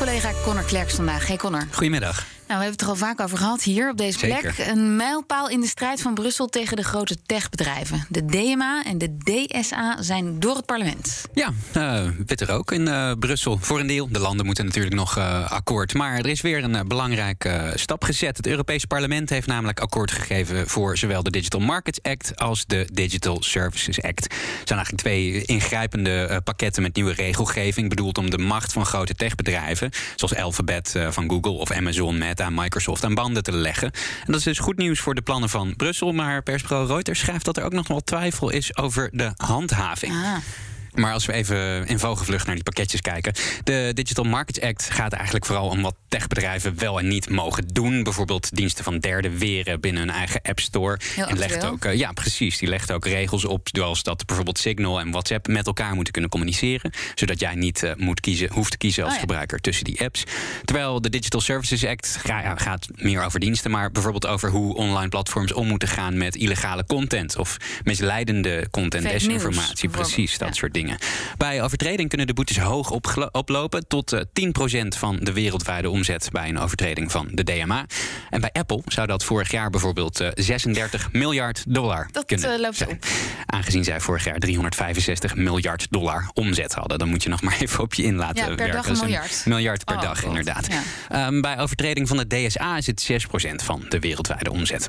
Collega Connor Klerks vandaag. Hey Connor. Goedemiddag. Nou, we hebben het er al vaak over gehad hier op deze plek. Een mijlpaal in de strijd van Brussel tegen de grote techbedrijven. De DMA en de DSA zijn door het parlement. Ja, eh witte rook in eh, Brussel. Voor een deel. De landen moeten natuurlijk nog eh, akkoord. Maar er is weer een belangrijke stap gezet. Het Europese parlement heeft namelijk akkoord gegeven voor zowel de Digital Markets Act als de Digital Services Act. Het zijn eigenlijk twee ingrijpende pakketten met nieuwe regelgeving. Bedoeld om de macht van grote techbedrijven, zoals Alphabet van Google of Amazon, En Microsoft, aan banden te leggen. En dat is dus goed nieuws voor de plannen van Brussel. Maar persbureau Reuters schrijft dat er ook nog wel twijfel is over de handhaving. Ah, Maar als we even in vogelvlucht naar die pakketjes kijken. De Digital Markets Act gaat eigenlijk vooral om wat techbedrijven wel en niet mogen doen. Bijvoorbeeld diensten van derde weren binnen hun eigen App Store. Heel en legt ook, eh, ja, precies. Die legt ook regels op, zoals dat bijvoorbeeld Signal en WhatsApp met elkaar moeten kunnen communiceren. Zodat jij niet eh, moet kiezen, hoeft te kiezen als Oh ja. gebruiker tussen die apps. Terwijl de Digital Services Act ga- gaat meer over diensten, maar bijvoorbeeld over hoe online platforms om moeten gaan met illegale content of misleidende content, Fake desinformatie. Precies, dat Ja. soort dingen. Bij overtreding kunnen de boetes hoog oplopen tot eh, 10% van de wereldwijde omzet bij een overtreding van de DMA. En bij Apple zou dat vorig jaar bijvoorbeeld eh, 36 miljard dollar Dat, kunnen eh, loopt zijn. op. Aangezien zij vorig jaar 365 miljard dollar omzet hadden. Dan moet je nog maar even op je in laten Ja, per werken. dag is een miljard. miljard per Oh, dag, God. inderdaad. Ja. Ehm, bij overtreding van de DSA is het 6% van de wereldwijde omzet.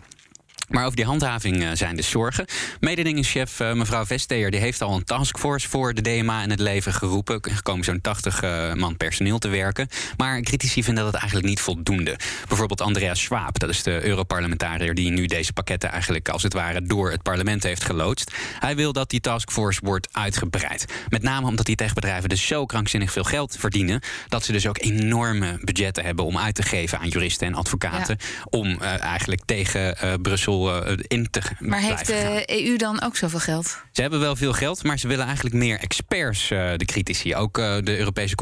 Maar over die handhaving eh, zijn dus zorgen. Mededingingschef eh, mevrouw Vesteer die heeft al een taskforce voor de DMA in het leven geroepen. Er komen zo'n 80 eh, man personeel te werken. Maar critici vinden dat eigenlijk niet voldoende. Bijvoorbeeld Andreas Schwab, dat is de Europarlementariër die nu deze pakketten eigenlijk als het ware door het parlement heeft geloodst. Hij wil dat die taskforce wordt uitgebreid. Met name omdat die techbedrijven dus zo krankzinnig veel geld verdienen. dat ze dus ook enorme budgetten hebben om uit te geven aan juristen en advocaten. Om eigenlijk tegen Brussel eh, in te Maar heeft gaan. de EU dan ook zoveel geld? Ze hebben wel veel geld, maar ze willen eigenlijk meer experts, eh, de critici. Ook eh, de Europese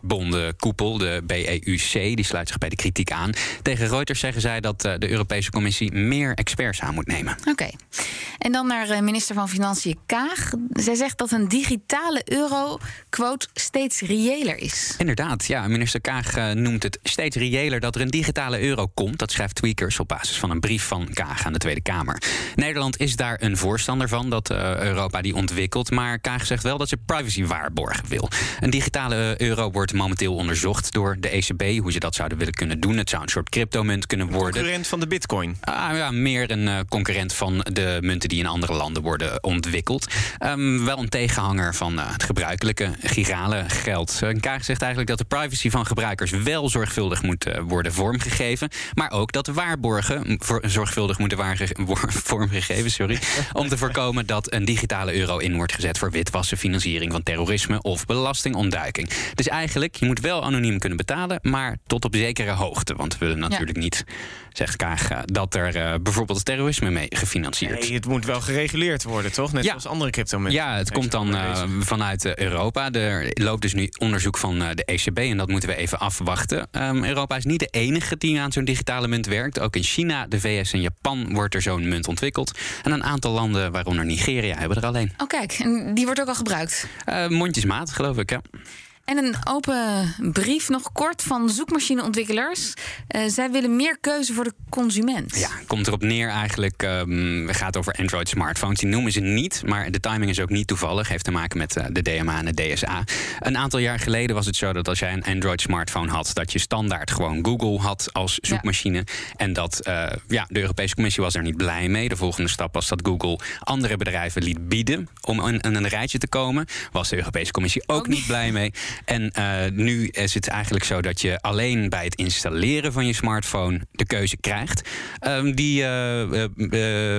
Consumentenbondenkoepel, de BEUC, die sluit zich bij de kritiek aan. Tegen Reuters zeggen zij dat eh, de Europese Commissie meer experts aan moet nemen. Oké. En dan naar eh, minister van Financiën Kaag. Zij zegt dat een digitale euro, quote, steeds reëler is. Inderdaad, ja. Minister Kaag eh, noemt het steeds reëler dat er een digitale euro komt. Dat schrijft Tweakers op basis van een brief van Kaag aan de Tweede Kamer. Nederland is daar een voorstander van dat Europa die ontwikkelt. Maar Kaag zegt wel dat ze privacy waarborgen wil. Een digitale euro wordt momenteel onderzocht door de ECB. Hoe ze dat zouden willen kunnen doen. Het zou een soort cryptomunt kunnen worden. Concurrent van de bitcoin. Ah, ja, meer een eh, concurrent van de munten die in andere landen worden ontwikkeld. Ehm, wel een tegenhanger van eh, het gebruikelijke girale geld. Eh, Kaag zegt eigenlijk dat de privacy van gebruikers wel zorgvuldig moet worden vormgegeven. Maar ook dat de waarborgen zorgvuldig moeten vormgegeven. Sorry, om te voorkomen dat een digitale euro in wordt gezet voor witwassen, financiering van terrorisme of belastingontduiking. Dus eigenlijk, je moet wel anoniem kunnen betalen, maar tot op zekere hoogte. Want we willen natuurlijk niet, zegt Kaag, eh, dat er eh, bijvoorbeeld terrorisme mee gefinancierd Nee, het moet wel gereguleerd worden, toch? Net Ja. zoals andere cryptomunten. ja, het komt dan eh, vanuit Europa. Er loopt dus nu onderzoek van eh, de ECB en dat moeten we even afwachten. Ehm, Europa is niet de enige die aan zo'n digitale munt werkt. Ook in China, de VS en Japan wordt er zo'n munt ontwikkeld. En een aantal landen, waaronder Nigeria, hebben er alleen. Oh, kijk, en die wordt ook al gebruikt. Eh, mondjesmaat, geloof ik. Ja. En een open brief, nog kort, van zoekmachineontwikkelaars. Eh, zij willen meer keuze voor de consument. Ja, komt erop neer eigenlijk. ehm het gaat over Android smartphones. Die noemen ze niet, maar de timing is ook niet toevallig. Heeft te maken met eh, de DMA en de DSA. Een aantal jaar geleden was het zo dat als jij een Android smartphone had, dat je standaard gewoon Google had als zoekmachine. En dat eh, ja, de Europese Commissie was er niet blij mee. De volgende stap was dat Google andere bedrijven liet bieden om in, in een rijtje te komen. Was de Europese Commissie ook, niet. blij mee. En nu is het eigenlijk zo dat je alleen bij het installeren van je smartphone de keuze krijgt. Ehm, die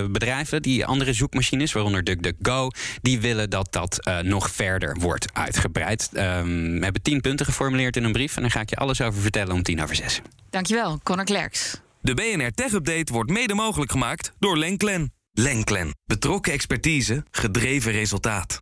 bedrijven, die andere zoekmachines, waaronder DuckDuckGo, die willen dat dat nog verder wordt uitgebreid. Ehm, we hebben tien punten geformuleerd in een brief en daar ga ik je alles over vertellen om tien over zes. Dankjewel, Connor Klerks. De BNR Tech Update wordt mede mogelijk gemaakt door Lenklen. Lenklen. Betrokken expertise, gedreven resultaat.